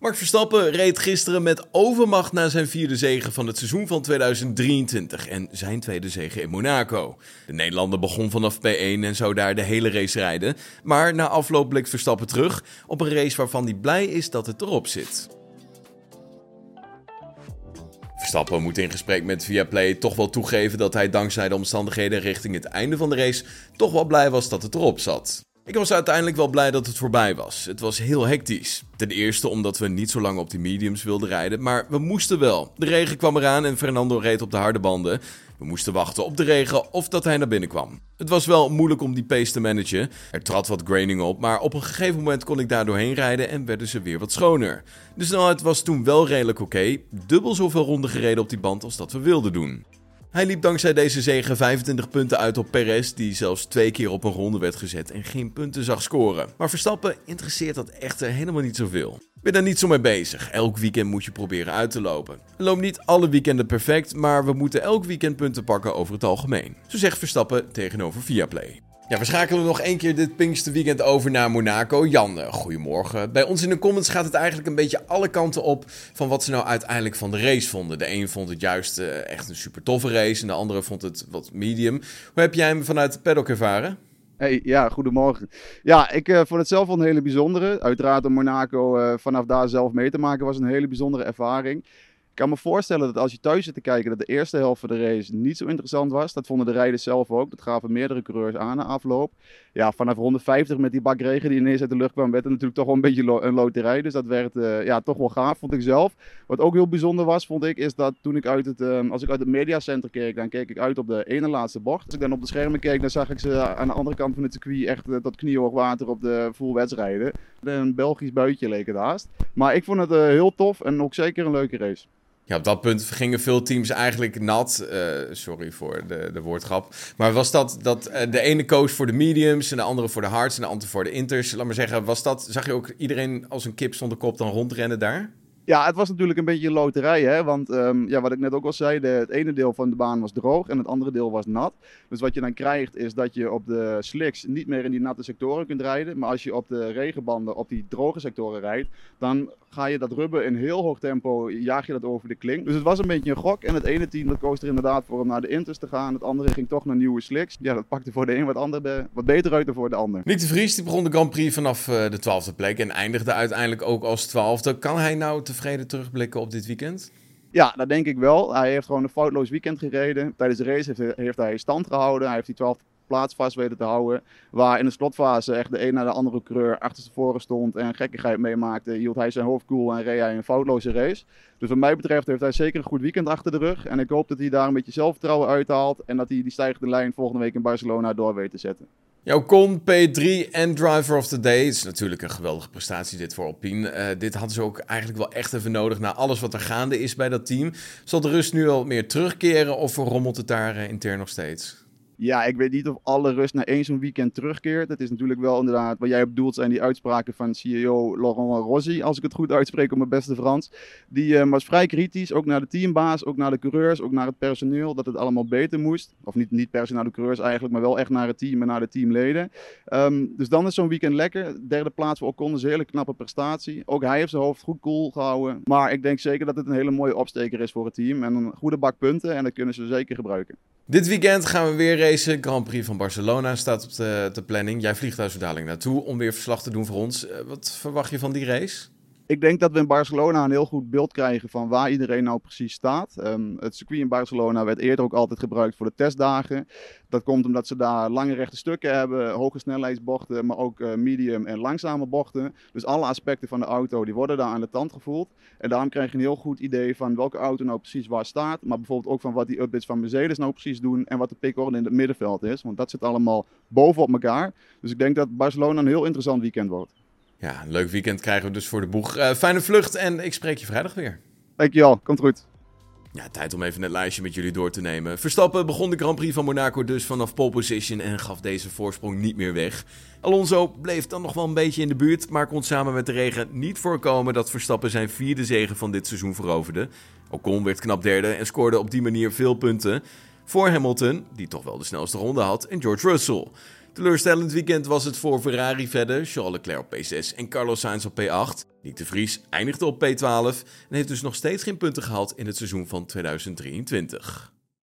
Max Verstappen reed gisteren met overmacht naar zijn vierde zege van het seizoen van 2023 en zijn tweede zege in Monaco. De Nederlander begon vanaf P1 en zou daar de hele race rijden, maar na afloop blikt Verstappen terug op een race waarvan hij blij is dat het erop zit. Verstappen moet in gesprek met Viaplay toch wel toegeven dat hij dankzij de omstandigheden richting het einde van de race toch wel blij was dat het erop zat. Ik was uiteindelijk wel blij dat het voorbij was. Het was heel hectisch. Ten eerste omdat we niet zo lang op die mediums wilden rijden, maar we moesten wel. De regen kwam eraan en Fernando reed op de harde banden. We moesten wachten op de regen of dat hij naar binnen kwam. Het was wel moeilijk om die pace te managen. Er trad wat graining op, maar op een gegeven moment kon ik daar doorheen rijden en werden ze weer wat schoner. De snelheid was toen wel redelijk oké, dubbel zoveel ronden gereden op die band als dat we wilden doen. Hij liep dankzij deze zege 25 punten uit op Perez, die zelfs twee keer op een ronde werd gezet en geen punten zag scoren. Maar Verstappen interesseert dat echter helemaal niet zoveel. Ben daar niet zo mee bezig. Elk weekend moet je proberen uit te lopen. Lopen niet alle weekenden perfect, maar we moeten elk weekend punten pakken over het algemeen. Zo zegt Verstappen tegenover Viaplay. Ja, we schakelen nog één keer dit Pinksterweekend over naar Monaco. Jan, goedemorgen. Bij ons in de comments gaat het eigenlijk een beetje alle kanten op van wat ze nou uiteindelijk van de race vonden. De een vond het juist uh, echt een super toffe race en de andere vond het wat medium. Hoe heb jij hem vanuit het paddock ervaren? Hey, ja, goedemorgen. Ja, ik uh, vond het zelf wel een hele bijzondere. Uiteraard om Monaco vanaf daar zelf mee te maken was een hele bijzondere ervaring. Ik kan me voorstellen dat als je thuis zit te kijken, dat de eerste helft van de race niet zo interessant was. Dat vonden de rijders zelf ook. Dat gaven meerdere coureurs aan na afloop. Ja, vanaf 150 met die bak regen die ineens uit de lucht kwam, werd het natuurlijk toch wel een beetje een loterij. Dus dat werd uh, ja, toch wel gaaf, vond ik zelf. Wat ook heel bijzonder was, vond ik, is dat toen ik uit het, uh, als ik uit het mediacenter keek, dan keek ik uit op de ene laatste bocht. Als ik dan op de schermen keek, dan zag ik ze aan de andere kant van het circuit echt uh, tot kniehoog water op de full. Een Belgisch buitje leek het haast. Maar ik vond het heel tof en ook zeker een leuke race. Ja, op dat punt gingen veel teams eigenlijk nat. Uh, sorry voor de, de woordgrap. Maar was dat dat uh, de ene koos voor de mediums en de andere voor de hards en de andere voor de inters? Laat maar zeggen, was dat, zag je ook iedereen als een kip zonder kop dan rondrennen daar? Ja, het was natuurlijk een beetje een loterij, hè? want um, ja, wat ik net ook al zei, het ene deel van de baan was droog en het andere deel was nat. Dus wat je dan krijgt is dat je op de slicks niet meer in die natte sectoren kunt rijden, maar als je op de regenbanden op die droge sectoren rijdt, dan ga je dat rubber in heel hoog tempo, jaag je dat over de klink. Dus het was een beetje een gok en het ene team dat koos er inderdaad voor om naar de inters te gaan, het andere ging toch naar nieuwe slicks. Ja, dat pakte voor de een wat, andere, wat beter uit dan voor de ander. Nick de Vries die begon de Grand Prix vanaf uh, de twaalfde plek en eindigde uiteindelijk ook als twaalfde. Kan hij nou tevreden terugblikken op dit weekend? Ja, dat denk ik wel. Hij heeft gewoon een foutloos weekend gereden. Tijdens de race heeft, hij stand gehouden. Hij heeft die 12 plaats vast weten te houden. Waar in de slotfase echt de een naar de andere coureur achterstevoren stond en gekkigheid meemaakte. Hield hij zijn hoofd koel en reed hij een foutloze race. Dus wat mij betreft heeft hij zeker een goed weekend achter de rug. En ik hoop dat hij daar een beetje zelfvertrouwen uithaalt. En dat hij die stijgende lijn volgende week in Barcelona door weet te zetten. Jouw Con P3 en Driver of the Day. Het is natuurlijk een geweldige prestatie dit voor Alpine. Uh, dit hadden ze ook eigenlijk wel echt even nodig na alles wat er gaande is bij dat team. Zal de rust nu al meer terugkeren of rommelt het daar uh, intern nog steeds? Ja, ik weet niet of alle rust na één zo'n weekend terugkeert. Het is natuurlijk wel inderdaad, wat jij bedoelt zijn die uitspraken van CEO Laurent Rossi, als ik het goed uitspreek op mijn beste Frans. Die uh, was vrij kritisch, ook naar de teambaas, ook naar de coureurs, ook naar het personeel, dat het allemaal beter moest. Of niet, niet per se naar de coureurs eigenlijk, maar wel echt naar het team en naar de teamleden. Um, dus dan is zo'n weekend lekker. Derde plaats voor Ocon is een hele knappe prestatie. Ook hij heeft zijn hoofd goed cool gehouden. Maar ik denk zeker dat het een hele mooie opsteker is voor het team. En een goede bak punten en dat kunnen ze zeker gebruiken. Dit weekend gaan we weer racen. Grand Prix van Barcelona staat op de, de planning. Jij vliegt daar zo dadelijk naartoe om weer verslag te doen voor ons. Uh, wat verwacht je van die race? Ik denk dat we in Barcelona een heel goed beeld krijgen van waar iedereen nou precies staat. Um, het circuit in Barcelona werd eerder ook altijd gebruikt voor de testdagen. Dat komt omdat ze daar lange rechte stukken hebben, hoge snelheidsbochten, maar ook uh, medium en langzame bochten. Dus alle aspecten van de auto die worden daar aan de tand gevoeld. En daarom krijg je een heel goed idee van welke auto nou precies waar staat. Maar bijvoorbeeld ook van wat die updates van Mercedes nou precies doen en wat de pickorde in het middenveld is. Want dat zit allemaal bovenop elkaar. Dus ik denk dat Barcelona een heel interessant weekend wordt. Ja, een leuk weekend krijgen we dus voor de boeg. Uh, fijne vlucht en ik spreek je vrijdag weer. Dankjewel, komt goed. Ja, tijd om even het lijstje met jullie door te nemen. Verstappen begon de Grand Prix van Monaco dus vanaf pole position en gaf deze voorsprong niet meer weg. Alonso bleef dan nog wel een beetje in de buurt, maar kon samen met de regen niet voorkomen dat Verstappen zijn vierde zege van dit seizoen veroverde. Ocon werd knap derde en scoorde op die manier veel punten. Voor Hamilton, die toch wel de snelste ronde had, en George Russell. Teleurstellend weekend was het voor Ferrari verder, Charles Leclerc op P6 en Carlos Sainz op P8. Nick de Vries eindigde op P12 en heeft dus nog steeds geen punten gehaald in het seizoen van 2023.